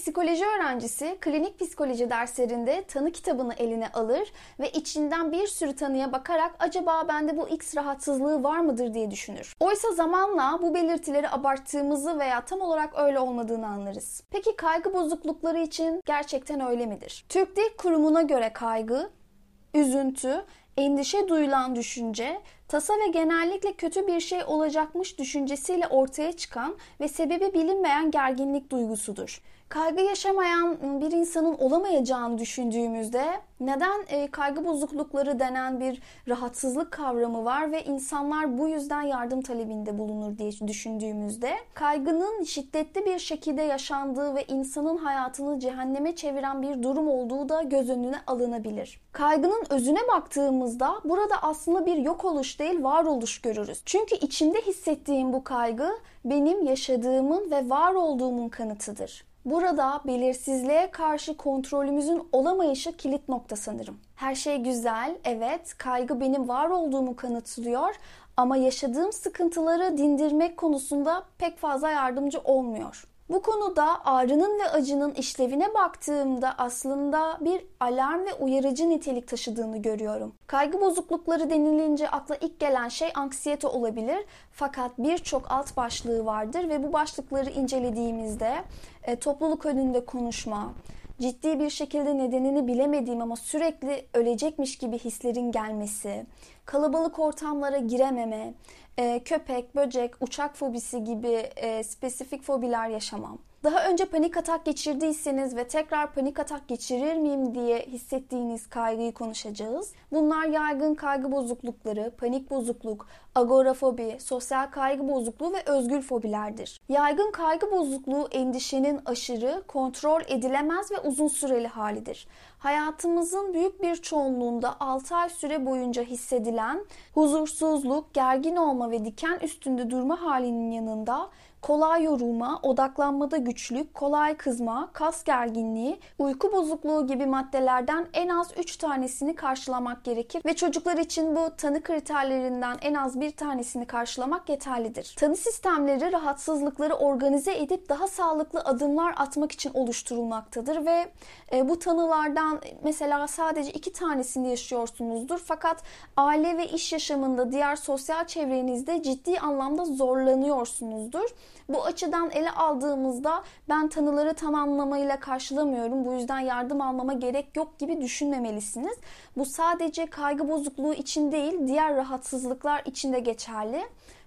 psikoloji öğrencisi klinik psikoloji derslerinde tanı kitabını eline alır ve içinden bir sürü tanıya bakarak acaba bende bu X rahatsızlığı var mıdır diye düşünür. Oysa zamanla bu belirtileri abarttığımızı veya tam olarak öyle olmadığını anlarız. Peki kaygı bozuklukları için gerçekten öyle midir? Türk Dil Kurumu'na göre kaygı, üzüntü, endişe duyulan düşünce, tasa ve genellikle kötü bir şey olacakmış düşüncesiyle ortaya çıkan ve sebebi bilinmeyen gerginlik duygusudur. Kaygı yaşamayan bir insanın olamayacağını düşündüğümüzde neden e, kaygı bozuklukları denen bir rahatsızlık kavramı var ve insanlar bu yüzden yardım talebinde bulunur diye düşündüğümüzde kaygının şiddetli bir şekilde yaşandığı ve insanın hayatını cehenneme çeviren bir durum olduğu da göz önüne alınabilir. Kaygının özüne baktığımızda burada aslında bir yok oluş değil varoluş görürüz. Çünkü içimde hissettiğim bu kaygı benim yaşadığımın ve var olduğumun kanıtıdır. Burada belirsizliğe karşı kontrolümüzün olamayışı kilit nokta sanırım. Her şey güzel, evet, kaygı benim var olduğumu kanıtlıyor ama yaşadığım sıkıntıları dindirmek konusunda pek fazla yardımcı olmuyor. Bu konuda ağrının ve acının işlevine baktığımda aslında bir alarm ve uyarıcı nitelik taşıdığını görüyorum. Kaygı bozuklukları denilince akla ilk gelen şey anksiyete olabilir. Fakat birçok alt başlığı vardır ve bu başlıkları incelediğimizde e, topluluk önünde konuşma, ciddi bir şekilde nedenini bilemediğim ama sürekli ölecekmiş gibi hislerin gelmesi, kalabalık ortamlara girememe, e, köpek, böcek, uçak fobisi gibi e, spesifik fobiler yaşamam. Daha önce panik atak geçirdiyseniz ve tekrar panik atak geçirir miyim diye hissettiğiniz kaygıyı konuşacağız. Bunlar yaygın kaygı bozuklukları, panik bozukluk, agorafobi, sosyal kaygı bozukluğu ve özgül fobilerdir. Yaygın kaygı bozukluğu endişenin aşırı, kontrol edilemez ve uzun süreli halidir. Hayatımızın büyük bir çoğunluğunda 6 ay süre boyunca hissedilen huzursuzluk, gergin olma ve diken üstünde durma halinin yanında kolay yorulma, odaklanmada güçlük, kolay kızma, kas gerginliği, uyku bozukluğu gibi maddelerden en az 3 tanesini karşılamak gerekir ve çocuklar için bu tanı kriterlerinden en az bir tanesini karşılamak yeterlidir. Tanı sistemleri rahatsızlıkları organize edip daha sağlıklı adımlar atmak için oluşturulmaktadır ve e, bu tanılardan mesela sadece iki tanesini yaşıyorsunuzdur fakat aile ve iş yaşamında diğer sosyal çevrenizde ciddi anlamda zorlanıyorsunuzdur. Bu açıdan ele aldığımızda ben tanıları tamamlamayla karşılamıyorum. Bu yüzden yardım almama gerek yok gibi düşünmemelisiniz. Bu sadece kaygı bozukluğu için değil, diğer rahatsızlıklar için de geçerli.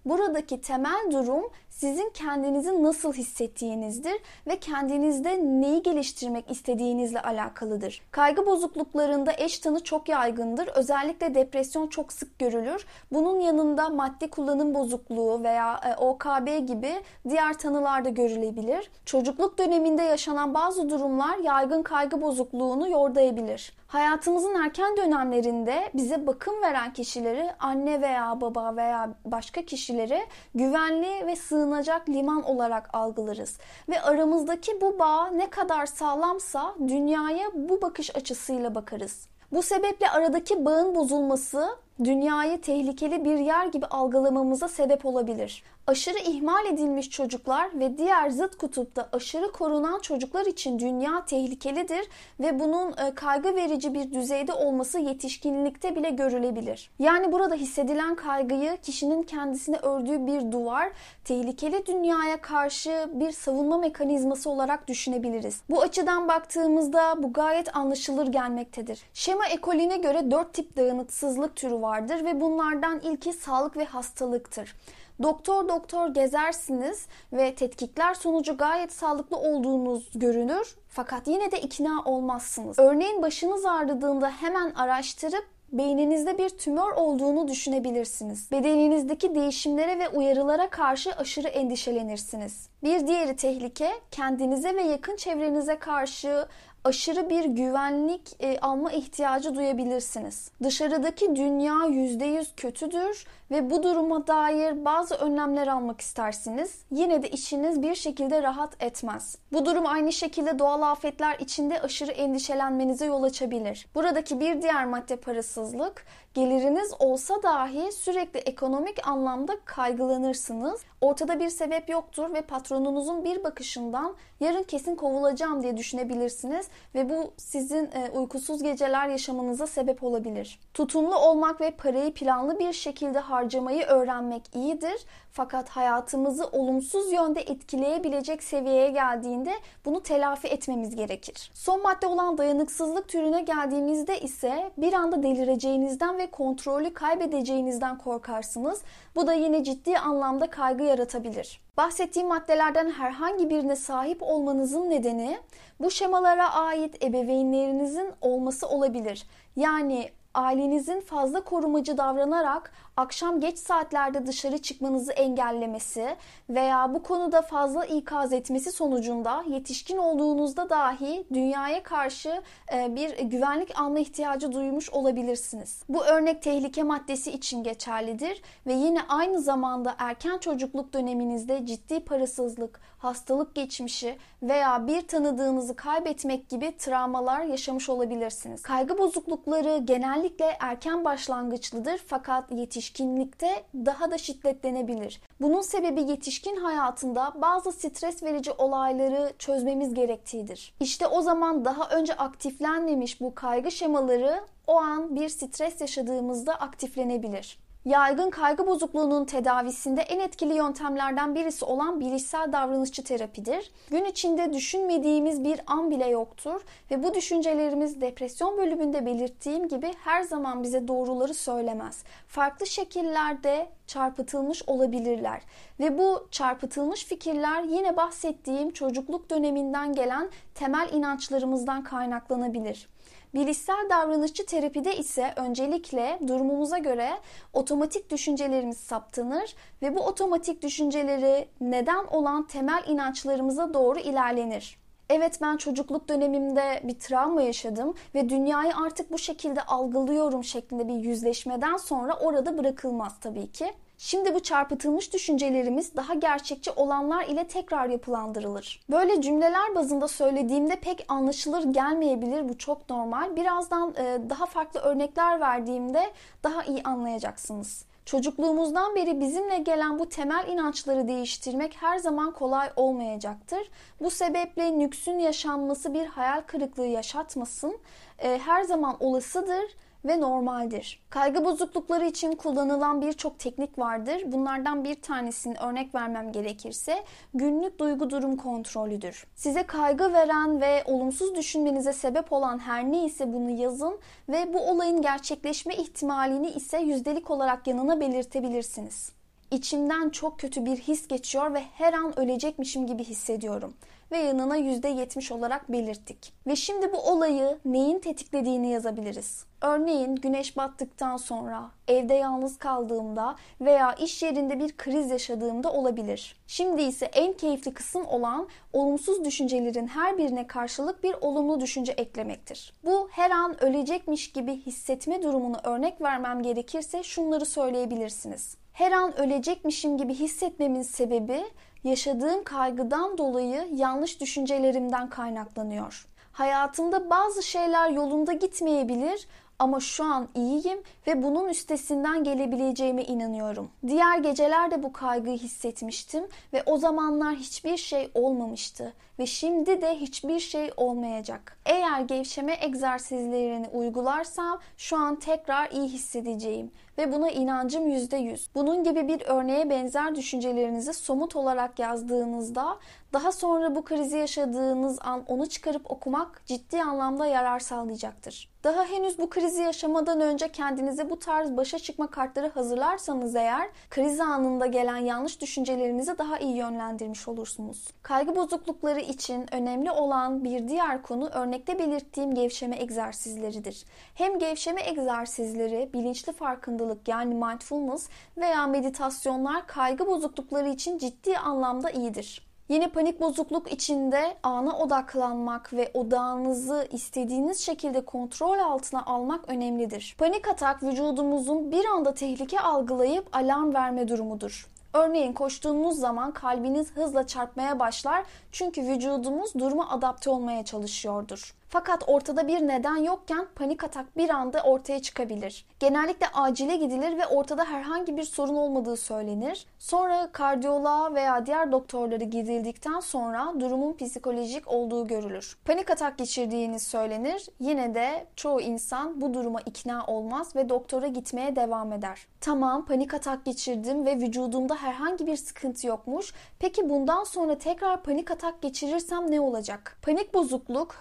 Buradaki temel durum sizin kendinizi nasıl hissettiğinizdir ve kendinizde neyi geliştirmek istediğinizle alakalıdır. Kaygı bozukluklarında eş tanı çok yaygındır. Özellikle depresyon çok sık görülür. Bunun yanında madde kullanım bozukluğu veya e, OKB gibi diğer tanılar da görülebilir. Çocukluk döneminde yaşanan bazı durumlar yaygın kaygı bozukluğunu yordayabilir. Hayatımızın erken dönemlerinde bize bakım veren kişileri anne veya baba veya başka kişileri güvenli ve sığınacak liman olarak algılarız. Ve aramızdaki bu bağ ne kadar sağlamsa dünyaya bu bakış açısıyla bakarız. Bu sebeple aradaki bağın bozulması dünyayı tehlikeli bir yer gibi algılamamıza sebep olabilir. Aşırı ihmal edilmiş çocuklar ve diğer zıt kutupta aşırı korunan çocuklar için dünya tehlikelidir ve bunun e, kaygı verici bir düzeyde olması yetişkinlikte bile görülebilir. Yani burada hissedilen kaygıyı kişinin kendisine ördüğü bir duvar, tehlikeli dünyaya karşı bir savunma mekanizması olarak düşünebiliriz. Bu açıdan baktığımızda bu gayet anlaşılır gelmektedir. Şema ekolüne göre dört tip dayanıksızlık türü vardır ve bunlardan ilki sağlık ve hastalıktır. Doktor doktor gezersiniz ve tetkikler sonucu gayet sağlıklı olduğunuz görünür fakat yine de ikna olmazsınız. Örneğin başınız ağrıdığında hemen araştırıp beyninizde bir tümör olduğunu düşünebilirsiniz. Bedeninizdeki değişimlere ve uyarılara karşı aşırı endişelenirsiniz. Bir diğeri tehlike kendinize ve yakın çevrenize karşı aşırı bir güvenlik e, alma ihtiyacı duyabilirsiniz. Dışarıdaki dünya %100 kötüdür ve bu duruma dair bazı önlemler almak istersiniz. Yine de içiniz bir şekilde rahat etmez. Bu durum aynı şekilde doğal afetler içinde aşırı endişelenmenize yol açabilir. Buradaki bir diğer madde parasızlık. Geliriniz olsa dahi sürekli ekonomik anlamda kaygılanırsınız. Ortada bir sebep yoktur ve patronunuzun bir bakışından yarın kesin kovulacağım diye düşünebilirsiniz ve bu sizin e, uykusuz geceler yaşamanıza sebep olabilir. Tutumlu olmak ve parayı planlı bir şekilde harcamayı öğrenmek iyidir. Fakat hayatımızı olumsuz yönde etkileyebilecek seviyeye geldiğinde bunu telafi etmemiz gerekir. Son madde olan dayanıksızlık türüne geldiğimizde ise bir anda delireceğinizden ve kontrolü kaybedeceğinizden korkarsınız. Bu da yine ciddi anlamda kaygı yaratabilir. Bahsettiğim maddelerden herhangi birine sahip olmanızın nedeni bu şemalara ait ebeveynlerinizin olması olabilir. Yani ailenizin fazla korumacı davranarak akşam geç saatlerde dışarı çıkmanızı engellemesi veya bu konuda fazla ikaz etmesi sonucunda yetişkin olduğunuzda dahi dünyaya karşı e, bir güvenlik alma ihtiyacı duymuş olabilirsiniz. Bu örnek tehlike maddesi için geçerlidir ve yine aynı zamanda erken çocukluk döneminizde ciddi parasızlık, hastalık geçmişi veya bir tanıdığınızı kaybetmek gibi travmalar yaşamış olabilirsiniz. Kaygı bozuklukları genellikle erken başlangıçlıdır fakat yetişkinlikte daha da şiddetlenebilir. Bunun sebebi yetişkin hayatında bazı stres verici olayları çözmemiz gerektiğidir. İşte o zaman daha önce aktiflenmemiş bu kaygı şemaları o an bir stres yaşadığımızda aktiflenebilir. Yaygın kaygı bozukluğunun tedavisinde en etkili yöntemlerden birisi olan bilişsel davranışçı terapidir. Gün içinde düşünmediğimiz bir an bile yoktur ve bu düşüncelerimiz depresyon bölümünde belirttiğim gibi her zaman bize doğruları söylemez. Farklı şekillerde çarpıtılmış olabilirler ve bu çarpıtılmış fikirler yine bahsettiğim çocukluk döneminden gelen temel inançlarımızdan kaynaklanabilir. Bilişsel davranışçı terapide ise öncelikle durumumuza göre otomatik düşüncelerimiz saptanır ve bu otomatik düşünceleri neden olan temel inançlarımıza doğru ilerlenir. Evet ben çocukluk dönemimde bir travma yaşadım ve dünyayı artık bu şekilde algılıyorum şeklinde bir yüzleşmeden sonra orada bırakılmaz tabii ki. Şimdi bu çarpıtılmış düşüncelerimiz daha gerçekçi olanlar ile tekrar yapılandırılır. Böyle cümleler bazında söylediğimde pek anlaşılır gelmeyebilir. Bu çok normal. Birazdan e, daha farklı örnekler verdiğimde daha iyi anlayacaksınız. Çocukluğumuzdan beri bizimle gelen bu temel inançları değiştirmek her zaman kolay olmayacaktır. Bu sebeple nüksün yaşanması bir hayal kırıklığı yaşatmasın. E, her zaman olasıdır ve normaldir. Kaygı bozuklukları için kullanılan birçok teknik vardır. Bunlardan bir tanesini örnek vermem gerekirse günlük duygu durum kontrolüdür. Size kaygı veren ve olumsuz düşünmenize sebep olan her neyse bunu yazın ve bu olayın gerçekleşme ihtimalini ise yüzdelik olarak yanına belirtebilirsiniz. İçimden çok kötü bir his geçiyor ve her an ölecekmişim gibi hissediyorum ve yanına %70 olarak belirttik. Ve şimdi bu olayı neyin tetiklediğini yazabiliriz. Örneğin güneş battıktan sonra, evde yalnız kaldığımda veya iş yerinde bir kriz yaşadığımda olabilir. Şimdi ise en keyifli kısım olan olumsuz düşüncelerin her birine karşılık bir olumlu düşünce eklemektir. Bu her an ölecekmiş gibi hissetme durumunu örnek vermem gerekirse şunları söyleyebilirsiniz. Her an ölecekmişim gibi hissetmemin sebebi yaşadığım kaygıdan dolayı yanlış düşüncelerimden kaynaklanıyor. Hayatımda bazı şeyler yolunda gitmeyebilir ama şu an iyiyim ve bunun üstesinden gelebileceğime inanıyorum. Diğer gecelerde bu kaygıyı hissetmiştim ve o zamanlar hiçbir şey olmamıştı ve şimdi de hiçbir şey olmayacak. Eğer gevşeme egzersizlerini uygularsam şu an tekrar iyi hissedeceğim ve buna inancım %100. Bunun gibi bir örneğe benzer düşüncelerinizi somut olarak yazdığınızda daha sonra bu krizi yaşadığınız an onu çıkarıp okumak ciddi anlamda yarar sağlayacaktır. Daha henüz bu krizi yaşamadan önce kendinize bu tarz başa çıkma kartları hazırlarsanız eğer kriz anında gelen yanlış düşüncelerinizi daha iyi yönlendirmiş olursunuz. Kaygı bozuklukları için önemli olan bir diğer konu örnekte belirttiğim gevşeme egzersizleridir. Hem gevşeme egzersizleri, bilinçli farkındalık yani mindfulness veya meditasyonlar kaygı bozuklukları için ciddi anlamda iyidir. Yine panik bozukluk içinde ana odaklanmak ve odağınızı istediğiniz şekilde kontrol altına almak önemlidir. Panik atak vücudumuzun bir anda tehlike algılayıp alarm verme durumudur. Örneğin koştuğunuz zaman kalbiniz hızla çarpmaya başlar çünkü vücudumuz duruma adapte olmaya çalışıyordur. Fakat ortada bir neden yokken panik atak bir anda ortaya çıkabilir. Genellikle acile gidilir ve ortada herhangi bir sorun olmadığı söylenir. Sonra kardiyoloğa veya diğer doktorları gidildikten sonra durumun psikolojik olduğu görülür. Panik atak geçirdiğiniz söylenir. Yine de çoğu insan bu duruma ikna olmaz ve doktora gitmeye devam eder. Tamam panik atak geçirdim ve vücudumda herhangi bir sıkıntı yokmuş. Peki bundan sonra tekrar panik atak geçirirsem ne olacak? Panik bozukluk,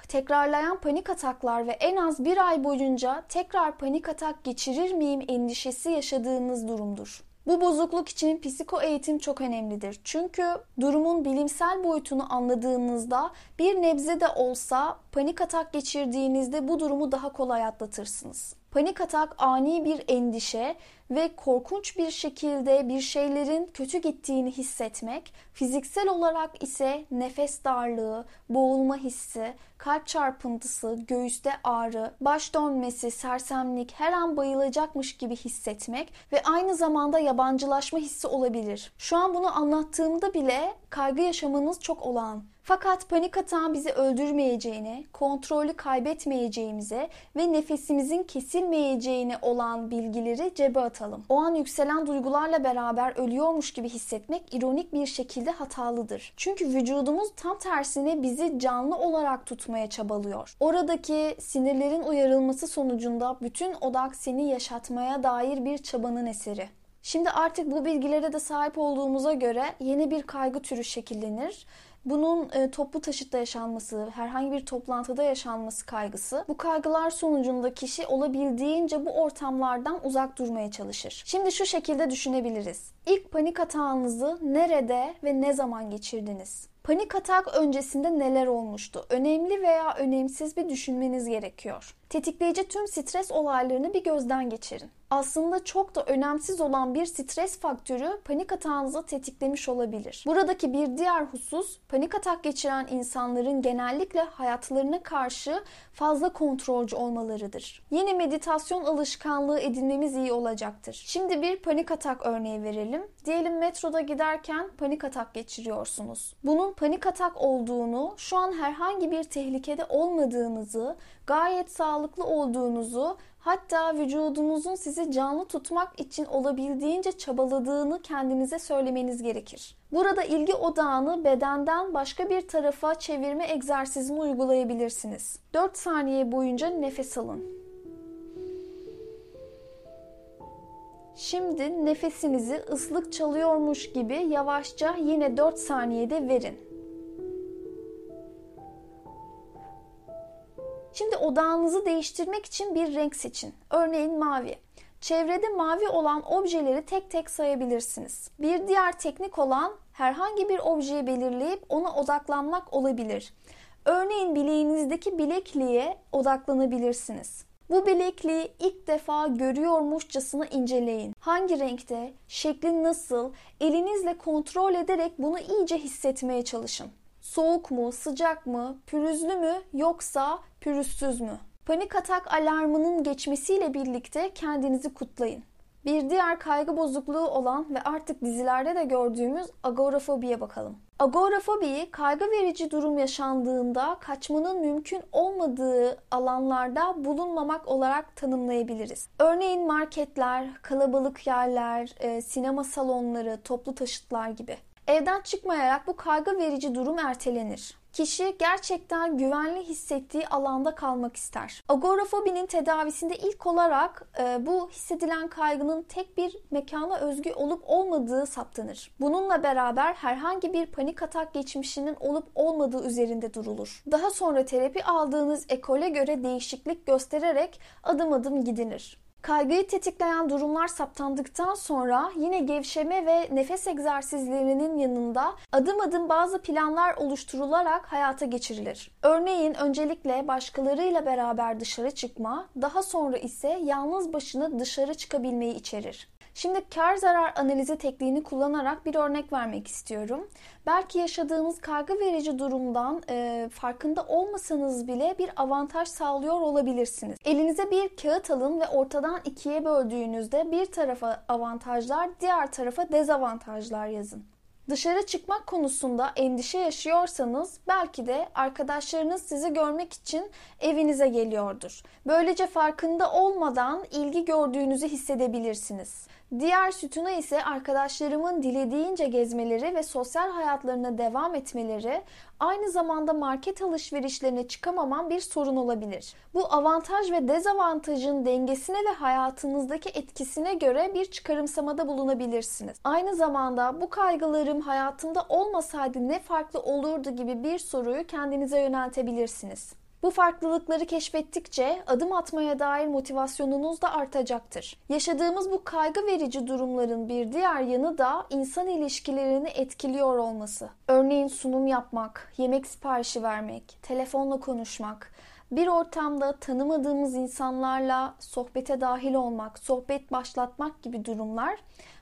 tekrarlayan panik ataklar ve en az bir ay boyunca tekrar panik atak geçirir miyim endişesi yaşadığınız durumdur. Bu bozukluk için psiko eğitim çok önemlidir. Çünkü durumun bilimsel boyutunu anladığınızda bir nebze de olsa panik atak geçirdiğinizde bu durumu daha kolay atlatırsınız. Panik atak ani bir endişe ve korkunç bir şekilde bir şeylerin kötü gittiğini hissetmek, fiziksel olarak ise nefes darlığı, boğulma hissi, kalp çarpıntısı, göğüste ağrı, baş dönmesi, sersemlik, her an bayılacakmış gibi hissetmek ve aynı zamanda yabancılaşma hissi olabilir. Şu an bunu anlattığımda bile kaygı yaşamanız çok olağan. Fakat panik atağın bizi öldürmeyeceğine, kontrolü kaybetmeyeceğimize ve nefesimizin kesilmeyeceğine olan bilgileri cebe atalım. O an yükselen duygularla beraber ölüyormuş gibi hissetmek ironik bir şekilde hatalıdır. Çünkü vücudumuz tam tersine bizi canlı olarak tutmaya çabalıyor. Oradaki sinirlerin uyarılması sonucunda bütün odak seni yaşatmaya dair bir çabanın eseri. Şimdi artık bu bilgilere de sahip olduğumuza göre yeni bir kaygı türü şekillenir bunun e, toplu taşıtta yaşanması, herhangi bir toplantıda yaşanması kaygısı. Bu kaygılar sonucunda kişi olabildiğince bu ortamlardan uzak durmaya çalışır. Şimdi şu şekilde düşünebiliriz. İlk panik atağınızı nerede ve ne zaman geçirdiniz? Panik atak öncesinde neler olmuştu? Önemli veya önemsiz bir düşünmeniz gerekiyor. Tetikleyici tüm stres olaylarını bir gözden geçirin. Aslında çok da önemsiz olan bir stres faktörü panik atağınızı tetiklemiş olabilir. Buradaki bir diğer husus panik atak geçiren insanların genellikle hayatlarına karşı fazla kontrolcü olmalarıdır. Yine meditasyon alışkanlığı edinmemiz iyi olacaktır. Şimdi bir panik atak örneği verelim. Diyelim metroda giderken panik atak geçiriyorsunuz. Bunun panik atak olduğunu, şu an herhangi bir tehlikede olmadığınızı, gayet sağlıklı olduğunuzu Hatta vücudunuzun sizi canlı tutmak için olabildiğince çabaladığını kendinize söylemeniz gerekir. Burada ilgi odağını bedenden başka bir tarafa çevirme egzersizini uygulayabilirsiniz. 4 saniye boyunca nefes alın. Şimdi nefesinizi ıslık çalıyormuş gibi yavaşça yine 4 saniyede verin. Odağınızı değiştirmek için bir renk seçin. Örneğin mavi. Çevrede mavi olan objeleri tek tek sayabilirsiniz. Bir diğer teknik olan herhangi bir objeyi belirleyip ona odaklanmak olabilir. Örneğin bileğinizdeki bilekliğe odaklanabilirsiniz. Bu bilekliği ilk defa görüyormuşçasına inceleyin. Hangi renkte, şekli nasıl, elinizle kontrol ederek bunu iyice hissetmeye çalışın. Soğuk mu, sıcak mı, pürüzlü mü yoksa pürüzsüz mü? Panik atak alarmının geçmesiyle birlikte kendinizi kutlayın. Bir diğer kaygı bozukluğu olan ve artık dizilerde de gördüğümüz agorafobiye bakalım. Agorafobiyi kaygı verici durum yaşandığında kaçmanın mümkün olmadığı alanlarda bulunmamak olarak tanımlayabiliriz. Örneğin marketler, kalabalık yerler, e, sinema salonları, toplu taşıtlar gibi. Evden çıkmayarak bu kaygı verici durum ertelenir. Kişi gerçekten güvenli hissettiği alanda kalmak ister. Agorafobinin tedavisinde ilk olarak e, bu hissedilen kaygının tek bir mekana özgü olup olmadığı saptanır. Bununla beraber herhangi bir panik atak geçmişinin olup olmadığı üzerinde durulur. Daha sonra terapi aldığınız ekole göre değişiklik göstererek adım adım gidilir. Kaygıyı tetikleyen durumlar saptandıktan sonra yine gevşeme ve nefes egzersizlerinin yanında adım adım bazı planlar oluşturularak hayata geçirilir. Örneğin öncelikle başkalarıyla beraber dışarı çıkma, daha sonra ise yalnız başına dışarı çıkabilmeyi içerir. Şimdi kar zarar analizi tekniğini kullanarak bir örnek vermek istiyorum. Belki yaşadığınız kaygı verici durumdan e, farkında olmasanız bile bir avantaj sağlıyor olabilirsiniz. Elinize bir kağıt alın ve ortadan ikiye böldüğünüzde bir tarafa avantajlar, diğer tarafa dezavantajlar yazın. Dışarı çıkmak konusunda endişe yaşıyorsanız belki de arkadaşlarınız sizi görmek için evinize geliyordur. Böylece farkında olmadan ilgi gördüğünüzü hissedebilirsiniz. Diğer sütuna ise arkadaşlarımın dilediğince gezmeleri ve sosyal hayatlarına devam etmeleri aynı zamanda market alışverişlerine çıkamamam bir sorun olabilir. Bu avantaj ve dezavantajın dengesine ve hayatınızdaki etkisine göre bir çıkarımsamada bulunabilirsiniz. Aynı zamanda bu kaygılarım hayatımda olmasaydı ne farklı olurdu gibi bir soruyu kendinize yöneltebilirsiniz. Bu farklılıkları keşfettikçe adım atmaya dair motivasyonunuz da artacaktır. Yaşadığımız bu kaygı verici durumların bir diğer yanı da insan ilişkilerini etkiliyor olması. Örneğin sunum yapmak, yemek siparişi vermek, telefonla konuşmak, bir ortamda tanımadığımız insanlarla sohbete dahil olmak, sohbet başlatmak gibi durumlar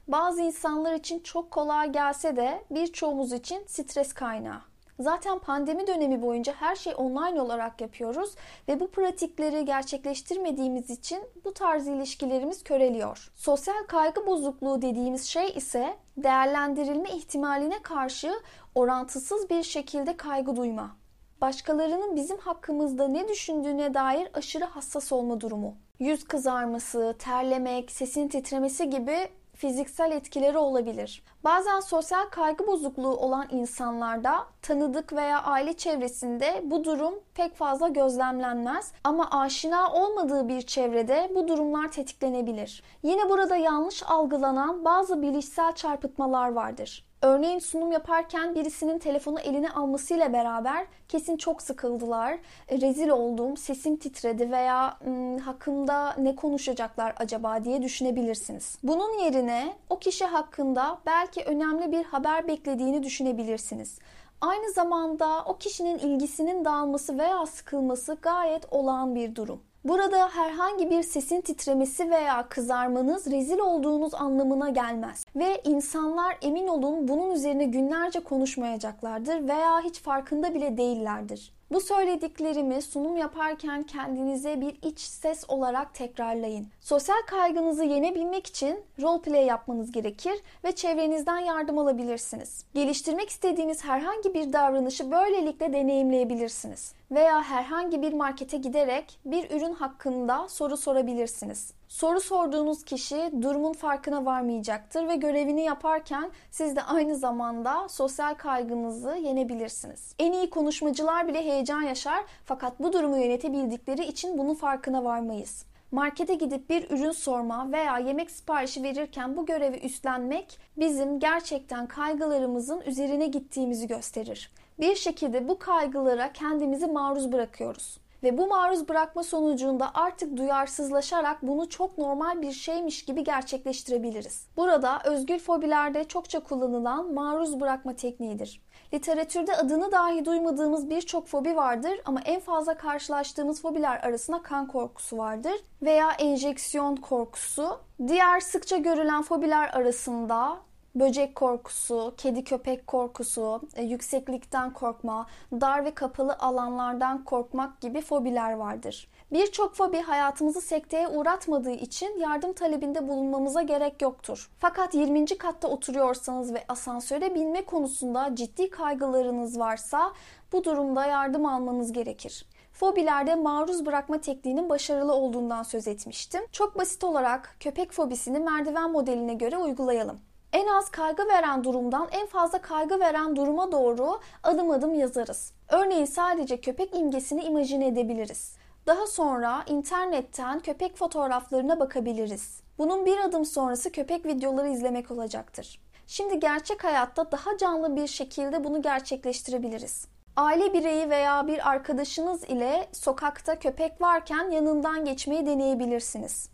bazı insanlar için çok kolay gelse de birçoğumuz için stres kaynağı. Zaten pandemi dönemi boyunca her şey online olarak yapıyoruz ve bu pratikleri gerçekleştirmediğimiz için bu tarz ilişkilerimiz köreliyor. Sosyal kaygı bozukluğu dediğimiz şey ise değerlendirilme ihtimaline karşı orantısız bir şekilde kaygı duyma. Başkalarının bizim hakkımızda ne düşündüğüne dair aşırı hassas olma durumu. Yüz kızarması, terlemek, sesin titremesi gibi fiziksel etkileri olabilir. Bazen sosyal kaygı bozukluğu olan insanlarda tanıdık veya aile çevresinde bu durum pek fazla gözlemlenmez ama aşina olmadığı bir çevrede bu durumlar tetiklenebilir. Yine burada yanlış algılanan bazı bilişsel çarpıtmalar vardır. Örneğin sunum yaparken birisinin telefonu eline almasıyla beraber kesin çok sıkıldılar, e, rezil oldum, sesim titredi veya hakkında ne konuşacaklar acaba diye düşünebilirsiniz. Bunun yerine o kişi hakkında belki önemli bir haber beklediğini düşünebilirsiniz. Aynı zamanda o kişinin ilgisinin dağılması veya sıkılması gayet olağan bir durum. Burada herhangi bir sesin titremesi veya kızarmanız rezil olduğunuz anlamına gelmez. Ve insanlar emin olun bunun üzerine günlerce konuşmayacaklardır veya hiç farkında bile değillerdir. Bu söylediklerimi sunum yaparken kendinize bir iç ses olarak tekrarlayın. Sosyal kaygınızı yenebilmek için roleplay yapmanız gerekir ve çevrenizden yardım alabilirsiniz. Geliştirmek istediğiniz herhangi bir davranışı böylelikle deneyimleyebilirsiniz. Veya herhangi bir markete giderek bir ürün hakkında soru sorabilirsiniz. Soru sorduğunuz kişi durumun farkına varmayacaktır ve görevini yaparken siz de aynı zamanda sosyal kaygınızı yenebilirsiniz. En iyi konuşmacılar bile heyecan yaşar fakat bu durumu yönetebildikleri için bunun farkına varmayız. Markete gidip bir ürün sorma veya yemek siparişi verirken bu görevi üstlenmek bizim gerçekten kaygılarımızın üzerine gittiğimizi gösterir. Bir şekilde bu kaygılara kendimizi maruz bırakıyoruz. Ve bu maruz bırakma sonucunda artık duyarsızlaşarak bunu çok normal bir şeymiş gibi gerçekleştirebiliriz. Burada özgül fobilerde çokça kullanılan maruz bırakma tekniğidir. Literatürde adını dahi duymadığımız birçok fobi vardır ama en fazla karşılaştığımız fobiler arasında kan korkusu vardır veya enjeksiyon korkusu. Diğer sıkça görülen fobiler arasında böcek korkusu, kedi köpek korkusu, e, yükseklikten korkma, dar ve kapalı alanlardan korkmak gibi fobiler vardır. Birçok fobi hayatımızı sekteye uğratmadığı için yardım talebinde bulunmamıza gerek yoktur. Fakat 20. katta oturuyorsanız ve asansöre binme konusunda ciddi kaygılarınız varsa bu durumda yardım almanız gerekir. Fobilerde maruz bırakma tekniğinin başarılı olduğundan söz etmiştim. Çok basit olarak köpek fobisini merdiven modeline göre uygulayalım en az kaygı veren durumdan en fazla kaygı veren duruma doğru adım adım yazarız. Örneğin sadece köpek imgesini imajine edebiliriz. Daha sonra internetten köpek fotoğraflarına bakabiliriz. Bunun bir adım sonrası köpek videoları izlemek olacaktır. Şimdi gerçek hayatta daha canlı bir şekilde bunu gerçekleştirebiliriz. Aile bireyi veya bir arkadaşınız ile sokakta köpek varken yanından geçmeyi deneyebilirsiniz.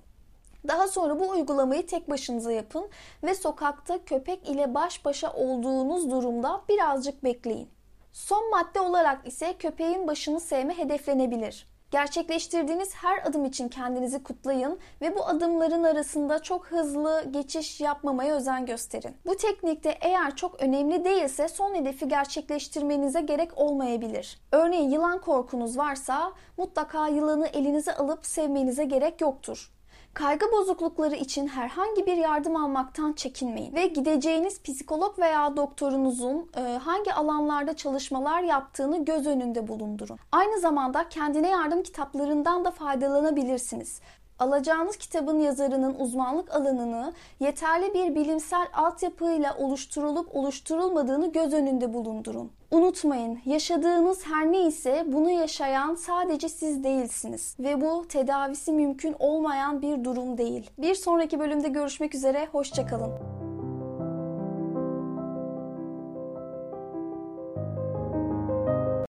Daha sonra bu uygulamayı tek başınıza yapın ve sokakta köpek ile baş başa olduğunuz durumda birazcık bekleyin. Son madde olarak ise köpeğin başını sevme hedeflenebilir. Gerçekleştirdiğiniz her adım için kendinizi kutlayın ve bu adımların arasında çok hızlı geçiş yapmamaya özen gösterin. Bu teknikte eğer çok önemli değilse son hedefi gerçekleştirmenize gerek olmayabilir. Örneğin yılan korkunuz varsa mutlaka yılanı elinize alıp sevmenize gerek yoktur. Kaygı bozuklukları için herhangi bir yardım almaktan çekinmeyin ve gideceğiniz psikolog veya doktorunuzun e, hangi alanlarda çalışmalar yaptığını göz önünde bulundurun. Aynı zamanda kendine yardım kitaplarından da faydalanabilirsiniz. Alacağınız kitabın yazarının uzmanlık alanını yeterli bir bilimsel altyapıyla oluşturulup oluşturulmadığını göz önünde bulundurun. Unutmayın, yaşadığınız her neyse bunu yaşayan sadece siz değilsiniz ve bu tedavisi mümkün olmayan bir durum değil. Bir sonraki bölümde görüşmek üzere, hoşçakalın.